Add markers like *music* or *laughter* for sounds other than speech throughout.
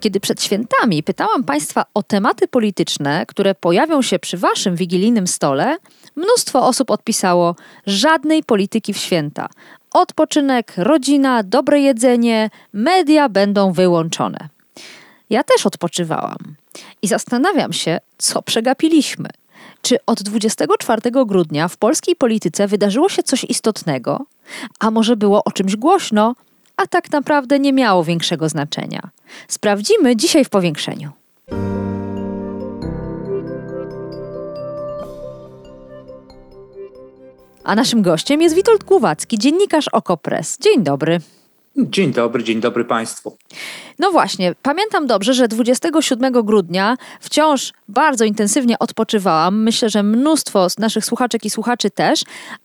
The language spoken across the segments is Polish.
Kiedy przed świętami pytałam Państwa o tematy polityczne, które pojawią się przy Waszym wigilijnym stole, mnóstwo osób odpisało żadnej polityki w święta. Odpoczynek, rodzina, dobre jedzenie, media będą wyłączone. Ja też odpoczywałam i zastanawiam się, co przegapiliśmy. Czy od 24 grudnia w polskiej polityce wydarzyło się coś istotnego, a może było o czymś głośno, a tak naprawdę nie miało większego znaczenia. Sprawdzimy dzisiaj w powiększeniu. A naszym gościem jest Witold Głowacki, dziennikarz Okopres. Dzień dobry. Dzień dobry, dzień dobry Państwu. No właśnie, pamiętam dobrze, że 27 grudnia wciąż bardzo intensywnie odpoczywałam. Myślę, że mnóstwo z naszych słuchaczek i słuchaczy też,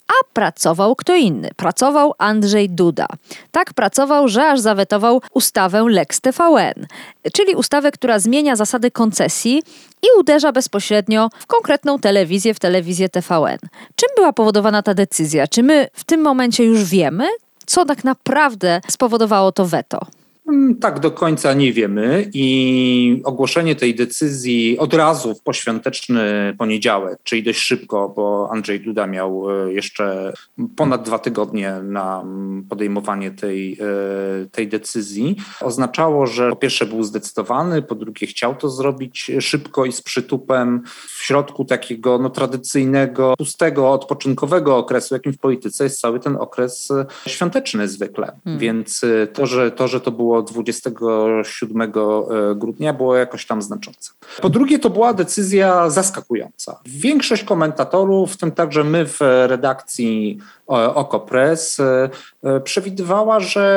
a pracował kto inny. Pracował Andrzej Duda. Tak pracował, że aż zawetował ustawę Lex TVN, czyli ustawę, która zmienia zasady koncesji i uderza bezpośrednio w konkretną telewizję, w telewizję TVN. Czym była powodowana ta decyzja? Czy my w tym momencie już wiemy, co tak naprawdę spowodowało to weto? Mm, tak do końca nie wiemy i ogłoszenie tej decyzji od razu w poświąteczny poniedziałek, czyli dość szybko, bo Andrzej Duda miał e, jeszcze ponad dwa tygodnie na mm, podejmowanie tej, e, tej decyzji, oznaczało, że po pierwsze był zdecydowany, po drugie chciał to zrobić szybko i z przytupem w środku takiego no, tradycyjnego, pustego, odpoczynkowego okresu, jakim w polityce jest cały ten okres świąteczny zwykle. Hmm. Więc e, to, że to, że to było było 27 e, grudnia, było jakoś tam znaczące. Po drugie, to była decyzja zaskakująca. Większość komentatorów, w tym także my w redakcji Okopres, e, e, przewidywała, że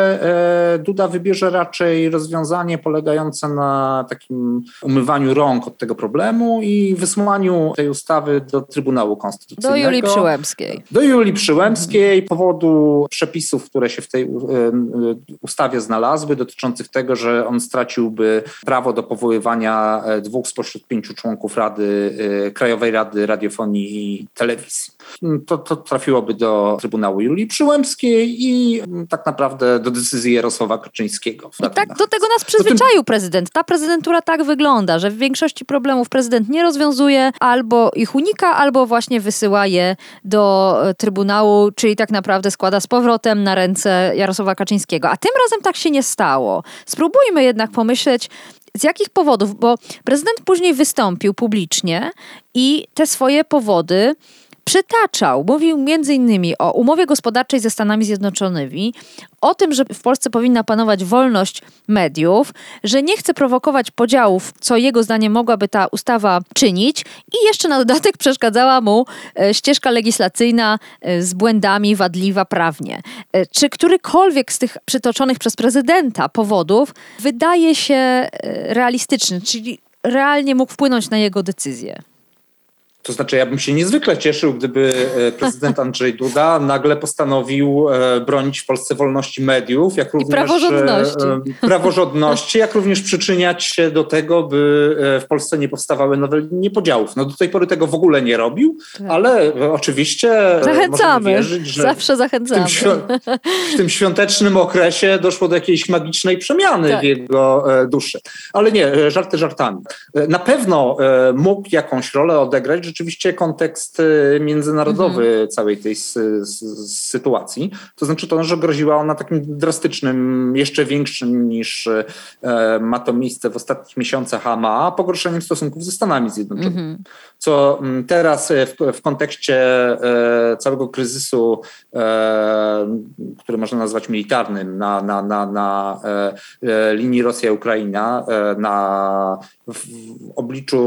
Duda wybierze raczej rozwiązanie polegające na takim umywaniu rąk od tego problemu i wysłaniu tej ustawy do Trybunału Konstytucyjnego. Do Julii Przyłębskiej. Do Julii Przyłębskiej, powodu przepisów, które się w tej ustawie znalazły, dotyczących tego, że on straciłby prawo do powoływania e, dwóch spośród pięciu członków Rady, e, Krajowej Rady Radiofonii i Telewizji. To, to trafiłoby do Trybunału Julii Przyłębskiej i mm, tak naprawdę do decyzji Jarosława Kaczyńskiego. I tak do tego nas przyzwyczaił prezydent. Ta prezydentura tak wygląda, że w większości problemów prezydent nie rozwiązuje, albo ich unika, albo właśnie wysyła je do e, Trybunału, czyli tak naprawdę składa z powrotem na ręce Jarosława Kaczyńskiego. A tym razem tak się nie stało. Spróbujmy jednak pomyśleć, z jakich powodów, bo prezydent później wystąpił publicznie i te swoje powody przytaczał, mówił innymi o umowie gospodarczej ze Stanami Zjednoczonymi, o tym, że w Polsce powinna panować wolność mediów, że nie chce prowokować podziałów, co jego zdaniem mogłaby ta ustawa czynić i jeszcze na dodatek *laughs* przeszkadzała mu e, ścieżka legislacyjna e, z błędami, wadliwa prawnie. E, czy którykolwiek z tych przytoczonych przez prezydenta powodów wydaje się realistyczny, czyli realnie mógł wpłynąć na jego decyzję? To znaczy, ja bym się niezwykle cieszył, gdyby e, prezydent Andrzej Duda nagle postanowił e, bronić w Polsce wolności mediów, jak również I praworządności. E, praworządności, jak również przyczyniać się do tego, by w Polsce nie powstawały nowe linie podziałów. No do tej pory tego w ogóle nie robił, tak. ale oczywiście zachęcamy. Wierzyć, że Zawsze zachęcamy. W tym, w tym, świątecznym okresie doszło do jakiejś magicznej przemiany tak. w jego duszy. Ale nie, żarty żartami. Na pewno mógł jakąś rolę odegrać, rzeczywiście kontekst y, międzynarodowy mhm. całej tej sytuacji. To znaczy to, że groziła ona takim drastycznym, jeszcze większym niż e, ma to miejsce w ostatnich miesiącach ma, pogorszeniem stosunków ze Stanami Zjednoczonymi. Mhm. Co mm, teraz w, w kontekście e, całego kryzysu, e, który można nazwać militarnym na, na, na, na linii Rosja-Ukraina, na w obliczu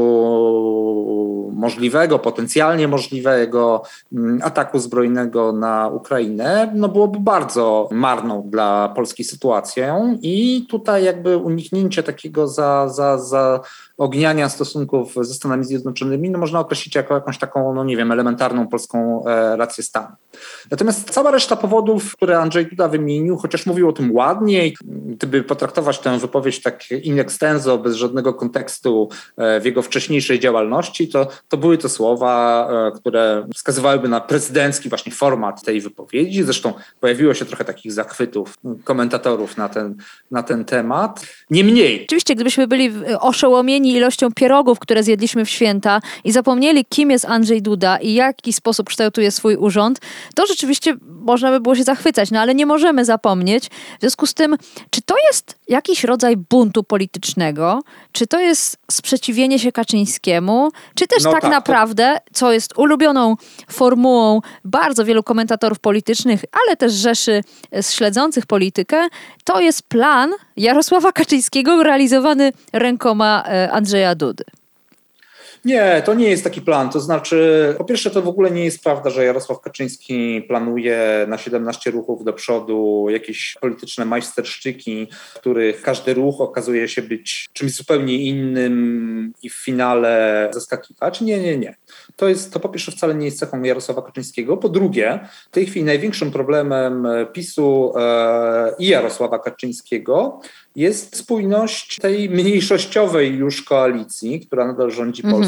możliwego, potencjalnie możliwego mm, ataku zbrojnego na Ukrainę, no byłoby bardzo marną dla Polski sytuacją i tutaj jakby uniknięcie takiego za, za, za ogniania stosunków ze Stanami Zjednoczonymi no można określić jako jakąś taką, no nie wiem, elementarną polską e, rację stanu. Natomiast cała reszta powodów, które Andrzej Duda wymienił, chociaż mówił o tym ładnie, gdyby potraktować tę wypowiedź tak in extenso, bez żadnego kontekstu e, w jego wcześniejszej działalności, to, to były to słowa, e, które wskazywałyby na prezydencki właśnie format tej wypowiedzi. Zresztą pojawiło się trochę takich zachwytów komentatorów na ten, na ten temat. Niemniej. Oczywiście, gdybyśmy byli oszołomieni ilością pierogów, które zjedliśmy w święta i zapomnieli, kim jest Andrzej Duda i w jaki sposób kształtuje swój urząd, to rzeczywiście można by było się zachwycać, no ale nie możemy zapomnieć. W związku z tym, czy to jest jakiś rodzaj buntu politycznego, czy to jest sprzeciwienie się Kaczyńskiemu, czy też no tak, tak, naprawdę, co jest ulubioną formułą bardzo wielu komentatorów politycznych, ale też rzeszy śledzących politykę, to jest plan Jarosława Kaczyńskiego realizowany rękoma e, Andrzeja Dudy. Nie, to nie jest taki plan. To znaczy, po pierwsze, to w ogóle nie jest prawda, że Jarosław Kaczyński planuje na 17 ruchów do przodu jakieś polityczne majsterszczyki, których każdy ruch okazuje się być czymś zupełnie innym i w finale zaskakiwać. Nie, nie, nie. To, jest, to po pierwsze wcale nie jest cechą Jarosława Kaczyńskiego. Po drugie, w tej chwili największym problemem PiSu e, i Jarosława Kaczyńskiego jest spójność tej mniejszościowej już koalicji, która nadal rządzi mhm.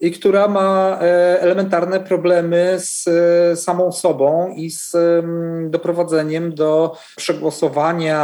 I która ma e, elementarne problemy z e, samą sobą i z doprowadzeniem do przegłosowania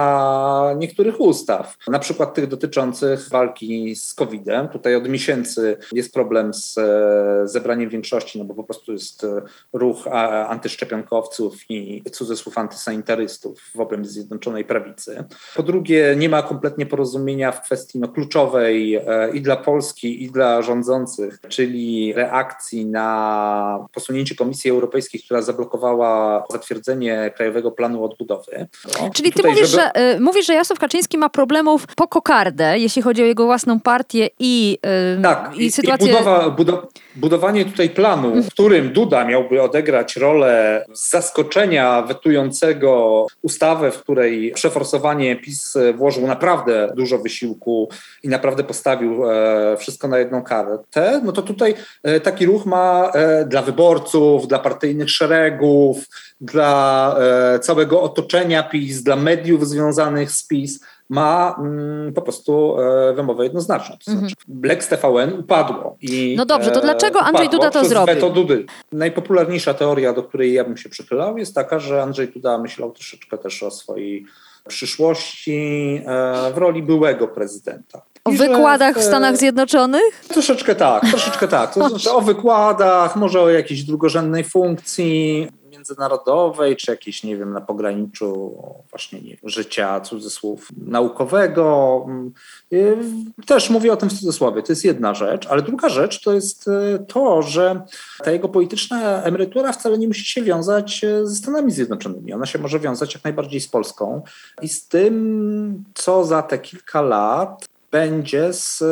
niektórych ustaw, na przykład tych dotyczących walki z COVID-em. Tutaj od miesięcy jest problem z e, zebraniem większości, no bo po prostu jest ruch antyszczepionkowców i cudzysłów antysanitarystów w obrębie Zjednoczonej Prawicy. Po drugie, nie ma kompletnie porozumienia w kwestii no, kluczowej i dla Polski, i dla rządzących, czyli czyli reakcji na posunięcie Komisji Europejskiej, która zablokowała zatwierdzenie Krajowego Planu Odbudowy. No, czyli ty mówisz, żeby... że, y, mówisz, że Jarosław Kaczyński ma problemów po kokardę, jeśli chodzi o jego własną partię i, y, tak, i, i sytuację... I budowa, budow budowanie tutaj planu, w którym Duda miałby odegrać rolę zaskoczenia wetującego ustawę, w której przeforsowanie PiS włożył naprawdę dużo wysiłku i naprawdę postawił e, wszystko na jedną kartę, no to tutaj e, taki ruch ma e, dla wyborców, dla partyjnych szeregów, dla całego otoczenia PiS, dla mediów związanych z PiS ma mm, po prostu e, wymowę jednoznaczną. To znaczy, mhm. Lex TVN upadło. I, no dobrze, to dlaczego Andrzej Duda to zrobił? Dudy. Najpopularniejsza teoria, do której ja bym się przychylał, jest taka, że Andrzej Duda myślał troszeczkę też o swojej przyszłości e, w roli byłego prezydenta. O wykładach w Stanach Zjednoczonych? Troszeczkę tak, troszeczkę tak. To *laughs* znaczy o wykładach, może o jakiejś drugorzędnej funkcji międzynarodowej, czy jakiejś, nie wiem, na pograniczu właśnie nie, życia, cudzysłów, naukowego. Mm, też mówię o tym w cudzysłowie, to jest jedna rzecz, ale druga rzecz to jest e, to, że ta jego polityczna emerytura wcale nie musi się wiązać e, ze Stanami Zjednoczonymi. Ona się może wiązać jak najbardziej z Polską i z tym, co za te kilka lat będzie z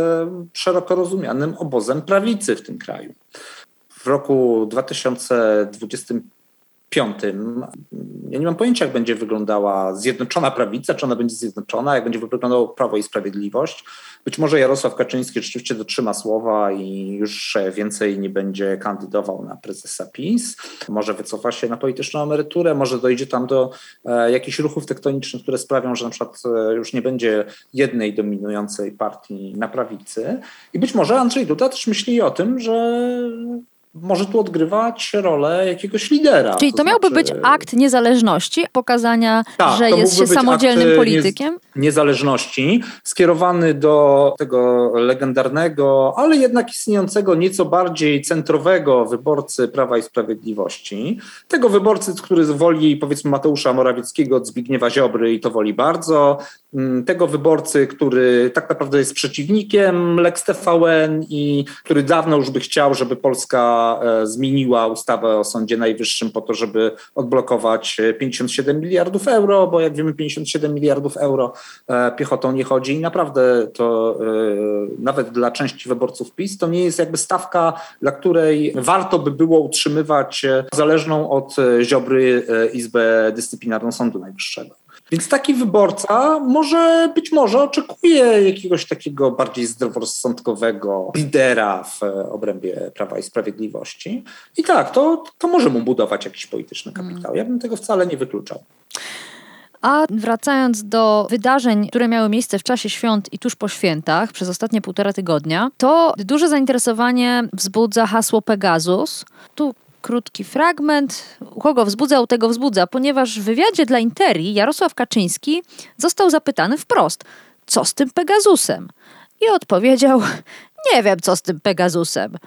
szeroko rozumianym obozem prawicy w tym kraju. W roku 2025 piątym. Ja nie mam pojęcia, jak będzie wyglądała zjednoczona prawica, czy ona będzie zjednoczona, jak będzie wyglądało Prawo i Sprawiedliwość. Być może Jarosław Kaczyński rzeczywiście dotrzyma słowa i już więcej nie będzie kandydował na prezesa PiS. Może wycofa się na polityczną emeryturę, może dojdzie tam do e, jakichś ruchów tektonicznych, które sprawią, że na przykład e, już nie będzie jednej dominującej partii na prawicy. I być może Andrzej Duda też myśli o tym, że może tu odgrywać rolę jakiegoś lidera. Czyli to, to miałby znaczy... być akt niezależności, pokazania, tak, że jest się samodzielnym politykiem? Niezależności, skierowany do tego legendarnego, ale jednak istniejącego nieco bardziej centrowego wyborcy Prawa i Sprawiedliwości. Tego wyborcy, który woli powiedzmy Mateusza Morawieckiego od Zbigniewa Ziobry i to woli bardzo. Mm, tego wyborcy, który tak naprawdę jest przeciwnikiem Lex TVN i który dawno już by chciał, żeby Polska E, zmieniła ustawę o Sądzie Najwyższym po to, żeby odblokować 57 miliardów euro, bo jak wiemy 57 miliardów euro e, piechotą nie chodzi i naprawdę to e, nawet dla części wyborców PiS to nie jest jakby stawka, dla której warto by było utrzymywać zależną od Ziobry Izbę Dyscyplinarną Sądu Najwyższego. Więc taki wyborca może być może oczekuje jakiegoś takiego bardziej zdroworozsądkowego lidera w obrębie Prawa i Sprawiedliwości. I tak, to, to może mu budować jakiś polityczny kapitał. Ja bym tego wcale nie wykluczał. A wracając do wydarzeń, które miały miejsce w czasie świąt i tuż po świętach, przez ostatnie półtora tygodnia, to duże zainteresowanie wzbudza hasło Pegasus. Tu krótki fragment. Kogo wzbudzał, tego wzbudza, ponieważ w wywiadzie dla Interi Jarosław Kaczyński został zapytany wprost, co z tym Pegasusem? I odpowiedział, nie wiem, co z tym Pegasusem.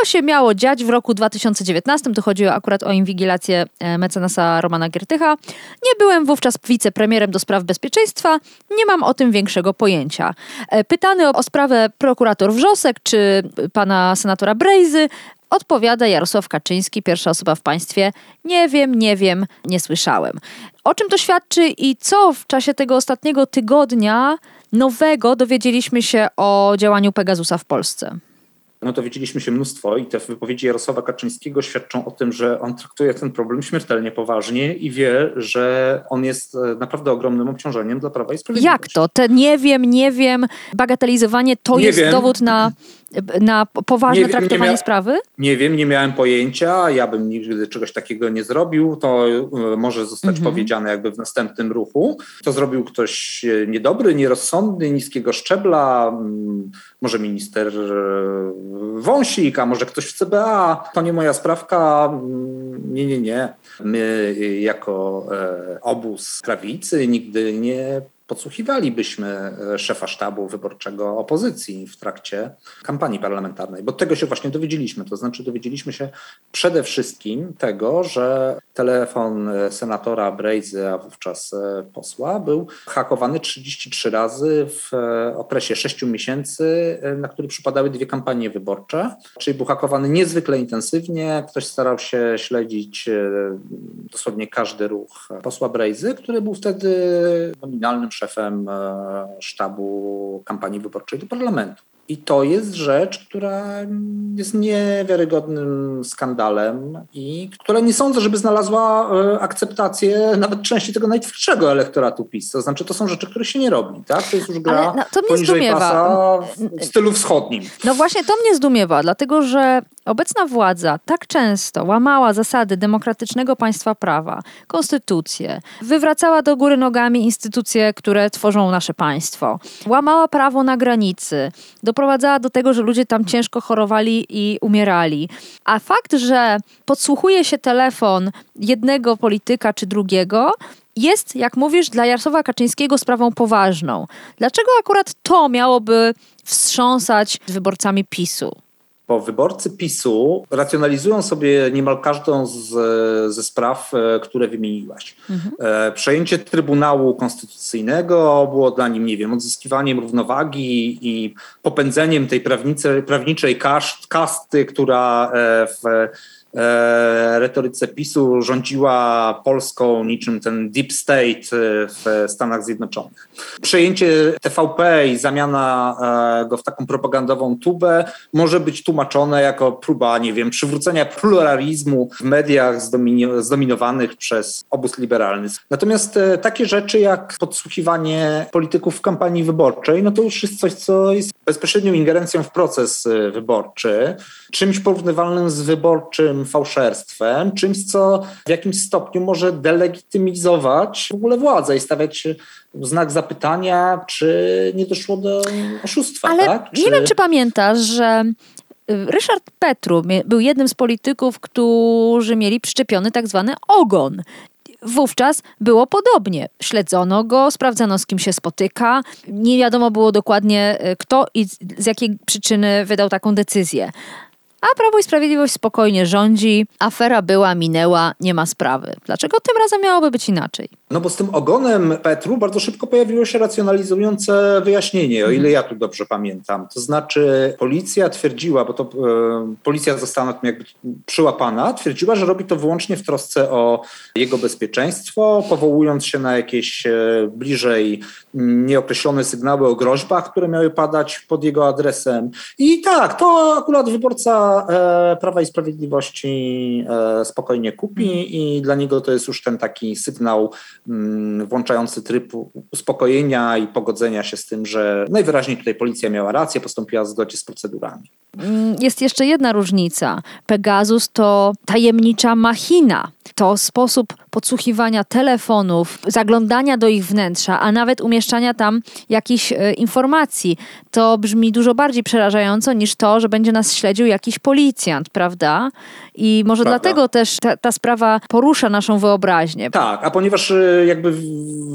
To się miało dziać w roku 2019, tu chodziło akurat o inwigilację e, mecenasa Romana Giertycha. Nie byłem wówczas wicepremierem do spraw bezpieczeństwa, nie mam o tym większego pojęcia. E, pytany o, o sprawę prokurator Wrzosek czy pana senatora Brejzy, Odpowiada Jarosław Kaczyński, pierwsza osoba w państwie. Nie wiem, nie wiem, nie słyszałem. O czym to świadczy i co w czasie tego ostatniego tygodnia nowego dowiedzieliśmy się o działaniu Pegasusa w Polsce? no to widzieliśmy się mnóstwo i te wypowiedzi Jarosława Kaczyńskiego świadczą o tym, że on traktuje ten problem śmiertelnie poważnie i wie, że on jest e, naprawdę ogromnym obciążeniem dla Prawa i Sprawiedliwości. Jak to? Te nie wiem, nie wiem, bagatelizowanie to nie jest wiem. dowód na, na poważne nie traktowanie nie mia- sprawy? Nie wiem, nie miałem pojęcia, ja bym nigdy czegoś takiego nie zrobił, to e, może zostać mhm. powiedziane jakby w następnym ruchu. To zrobił ktoś e, niedobry, nierozsądny, niskiego szczebla, mm, może minister Wąsik, a może ktoś w CBA. To nie moja sprawka. Mm, nie, nie, nie. My jako e, obóz prawicy nigdy nie podsłuchiwalibyśmy e, szefa sztabu wyborczego opozycji w trakcie kampanii parlamentarnej, bo tego się właśnie dowiedzieliśmy. To znaczy, dowiedzieliśmy się przede wszystkim tego, że telefon e, senatora Brejzy, a wówczas e, posła, był hakowany 33 razy w okresie 6 miesięcy, na który przypadały dwie kampanie wyborcze, czyli był hakowany niezwykle intensywnie. Ktoś starał się śledzić dosłownie każdy ruch posła Brejzy, który był wtedy nominalnym szefem e, sztabu kampanii wyborczej do parlamentu. I to jest rzecz, która jest niewiarygodnym skandalem i która nie sądzę, żeby znalazła e, akceptację nawet części tego najtwardszego elektoratu PiS. To znaczy, to są rzeczy, które się nie robi. Tak? To jest już gra Ale, no, to mnie poniżej zdumiewa. pasa w stylu wschodnim. No właśnie to mnie zdumiewa, dlatego że obecna władza tak często łamała zasady demokratycznego państwa prawa, konstytucję, wywracała do góry nogami instytucje, które tworzą nasze państwo, łamała prawo na granicy, do doprowadzała do tego, że ludzie tam ciężko chorowali i umierali. A fakt, że podsłuchuje się telefon jednego polityka czy drugiego, jest, jak mówisz, dla Jarosława Kaczyńskiego sprawą poważną. Dlaczego akurat to miałoby wstrząsać wyborcami PiSu? Bo wyborcy PiSu racjonalizują sobie niemal każdą z, ze spraw, e, które wymieniłaś. Mhm. E, przejęcie Trybunału Konstytucyjnego było dla nim, nie wiem, odzyskiwaniem równowagi i popędzeniem tej prawniczej kasty, która e, w retoryce PiSu rządziła Polską niczym ten deep state e, w Stanach Zjednoczonych. Przejęcie TVP i zamiana e, go w taką propagandową tubę może być tłumaczone jako próba, nie wiem, przywrócenia pluralizmu w mediach zdominowanych przez obóz liberalny. Natomiast takie rzeczy jak podsłuchiwanie polityków w kampanii wyborczej, no to już jest coś, co jest bezpośrednią ingerencją w proces wyborczy, czymś porównywalnym z wyborczym fałszerstwem, czymś, co w jakimś stopniu może delegitymizować w ogóle władzę i stawiać znak zapytania, czy nie doszło do oszustwa. Ale tak? Czy... nie wiem, czy pamiętasz, że y, Ryszard Petru był jednym z polityków, którzy mieli przyczepiony tak zwany ogon. Wówczas było podobnie. Śledzono go, sprawdzano z kim się spotyka. Nie wiadomo było dokładnie y, kto i z jakiej przyczyny wydał taką decyzję. A Prawo i Sprawiedliwość spokojnie rządzi, afera była, minęła, nie ma sprawy. Dlaczego tym razem miałoby być inaczej? No bo z tym ogonem Petru bardzo szybko pojawiło się racjonalizujące wyjaśnienie, o ile ja tu dobrze pamiętam. To znaczy policja twierdziła, bo to e, policja została na tym jakby przyłapana, twierdziła, że robi to wyłącznie w trosce o jego bezpieczeństwo, powołując się na jakieś e, bliżej nieokreślone sygnały o groźbach, które miały padać pod jego adresem. I tak, to akurat wyborca e, Prawa i Sprawiedliwości e, spokojnie kupi mm. i dla niego to jest już ten taki sygnał mm, włączający tryb uspokojenia i pogodzenia się z tym, że najwyraźniej tutaj policja miała rację, postąpiła w zgodzie z procedurami. Mm, jest jeszcze jedna różnica. Pegasus to tajemnicza machina. To sposób podsłuchiwania telefonów, zaglądania do ich wnętrza, a nawet umieszczania tam jakichś e, informacji. To brzmi dużo bardziej przerażająco niż to, że będzie nas śledził jakiś policjant, prawda? I może prawda. dlatego też ta, ta, sprawa porusza naszą wyobraźnię. Tak, a ponieważ e, jakby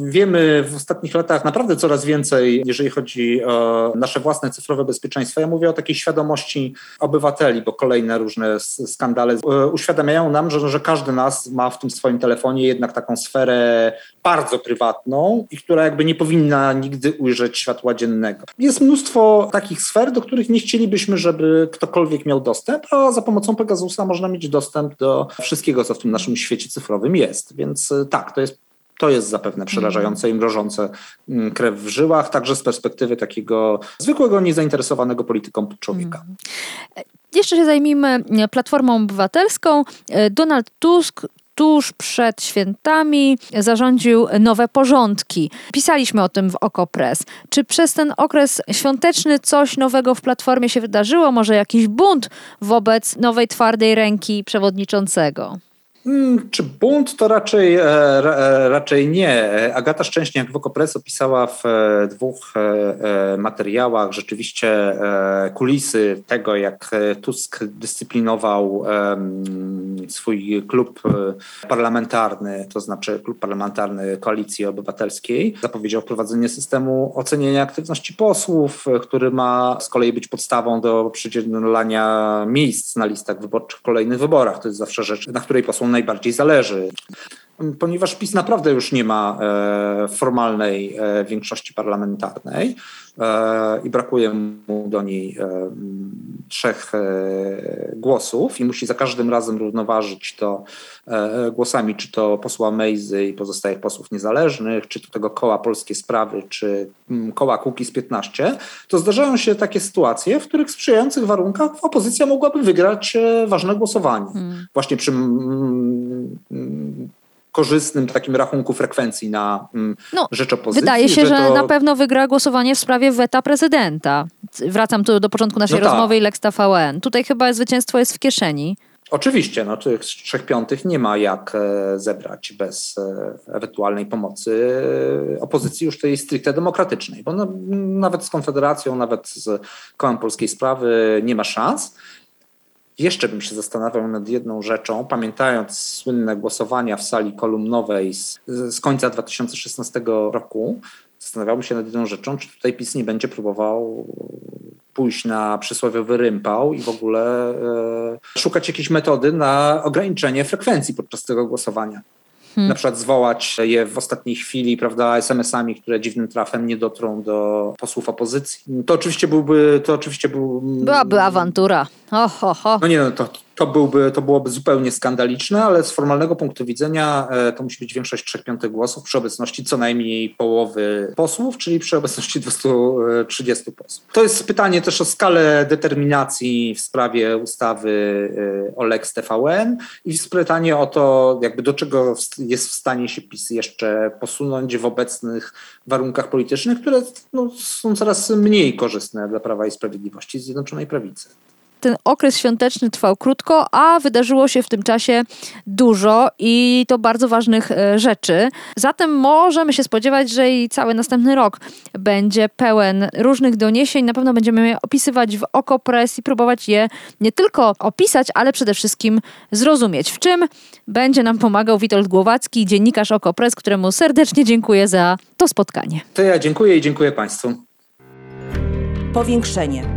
wiemy w ostatnich latach naprawdę coraz więcej, jeżeli chodzi o nasze własne cyfrowe bezpieczeństwo, ja mówię o takiej świadomości obywateli, bo kolejne różne skandale e, uświadamiają nam, że, że każdy nas ma w tym swoim telefonie jednak taką sferę bardzo prywatną i która jakby nie powinna nigdy ujrzeć światła dziennego. Jest mnóstwo takich sfer, do których nie chcielibyśmy, żeby ktokolwiek miał dostęp, a za pomocą Pegasusa można mieć dostęp do wszystkiego, co w tym naszym świecie cyfrowym jest. Więc e, tak, to jest to jest zapewne przerażające i mrożące mm, krew w żyłach, także z perspektywy takiego zwykłego, niezainteresowanego polityką człowieka. Mm. Jeszcze się zajmijmy Platformą Obywatelską. E, Donald Tusk tuż przed świętami zarządził nowe porządki. Pisaliśmy o tym w Okopres. Czy przez ten okres świąteczny coś nowego w Platformie się wydarzyło? Może jakiś bunt wobec nowej twardej ręki przewodniczącego? Hmm, czy bunt to raczej, e, e, raczej nie. Agata Szczęśniak w Okopres opisała w e, dwóch materiałach rzeczywiście kulisy tego, jak Tusk dyscyplinował swój klub parlamentarny, to znaczy klub parlamentarny Koalicji Obywatelskiej. Zapowiedział wprowadzenie systemu oceniania aktywności posłów, który ma z kolei być podstawą do przydzielania miejsc na listach wyborczych w kolejnych wyborach. To jest zawsze rzecz, na której posłom najbardziej zależy. Ponieważ PiS naprawdę już nie ma e, formalnej e, większości parlamentarnej e, i brakuje mu do niej trzech głosów i musi za każdym razem równoważyć to głosami, czy to posła Mejzy i pozostałych posłów niezależnych, czy to tego koła Polskie Sprawy, czy koła z 15, to zdarzają się takie sytuacje, w których w sprzyjających warunkach opozycja mogłaby wygrać ważne głosowanie. Hmm. Właśnie przy korzystnym takim rachunku frekwencji na mm, no, rzecz opozycji. Wydaje się, że, to... na pewno wygra głosowanie w sprawie weta prezydenta. Wracam tu do początku naszej no tak. rozmowy i Lex TVN. Tutaj chyba zwycięstwo jest w kieszeni. Oczywiście, no, tych trzech piątych nie ma jak e, zebrać bez e, ewentualnej pomocy e, opozycji już tej stricte demokratycznej, bo no, nawet z Konfederacją, nawet z Kołem Polskiej Sprawy nie ma szans. Jeszcze bym się zastanawiał nad jedną rzeczą, pamiętając słynne głosowania w sali kolumnowej z, z końca 2016 roku, zastanawiałbym się nad jedną rzeczą, czy tutaj PiS nie będzie próbował pójść na przysłowiowy rympał i w ogóle e, szukać jakiejś metody na ograniczenie frekwencji podczas tego głosowania. Hmm. Na przykład zwołać je w ostatniej chwili, prawda, SMS-ami, które dziwnym trafem nie dotrą do posłów opozycji. To oczywiście byłby, to oczywiście był... Byłaby awantura. Ho, ho, ho. No nie no, to, to, byłby, to byłoby zupełnie skandaliczne, ale z formalnego punktu widzenia e, to musi być większość 3 piątych głosów przy obecności co najmniej połowy posłów, czyli przy obecności 230 posłów. To jest pytanie też o skalę determinacji w sprawie ustawy e, o Lex TVN i pytanie o to, jakby do czego jest w stanie się PiS jeszcze posunąć w obecnych warunkach politycznych, które no, są coraz mniej korzystne dla Prawa i Sprawiedliwości Zjednoczonej Prawicy ten okres świąteczny trwał krótko, a wydarzyło się w tym czasie dużo i to bardzo ważnych e, rzeczy. Zatem możemy się spodziewać, że i cały następny rok będzie pełen różnych doniesień. Na pewno będziemy je opisywać w Okopres i próbować je nie tylko opisać, ale przede wszystkim zrozumieć. W czym będzie nam pomagał Witold Głowacki, dziennikarz Okopres, któremu serdecznie dziękuję za to spotkanie. To ja dziękuję i dziękuję Państwu. Powiększenie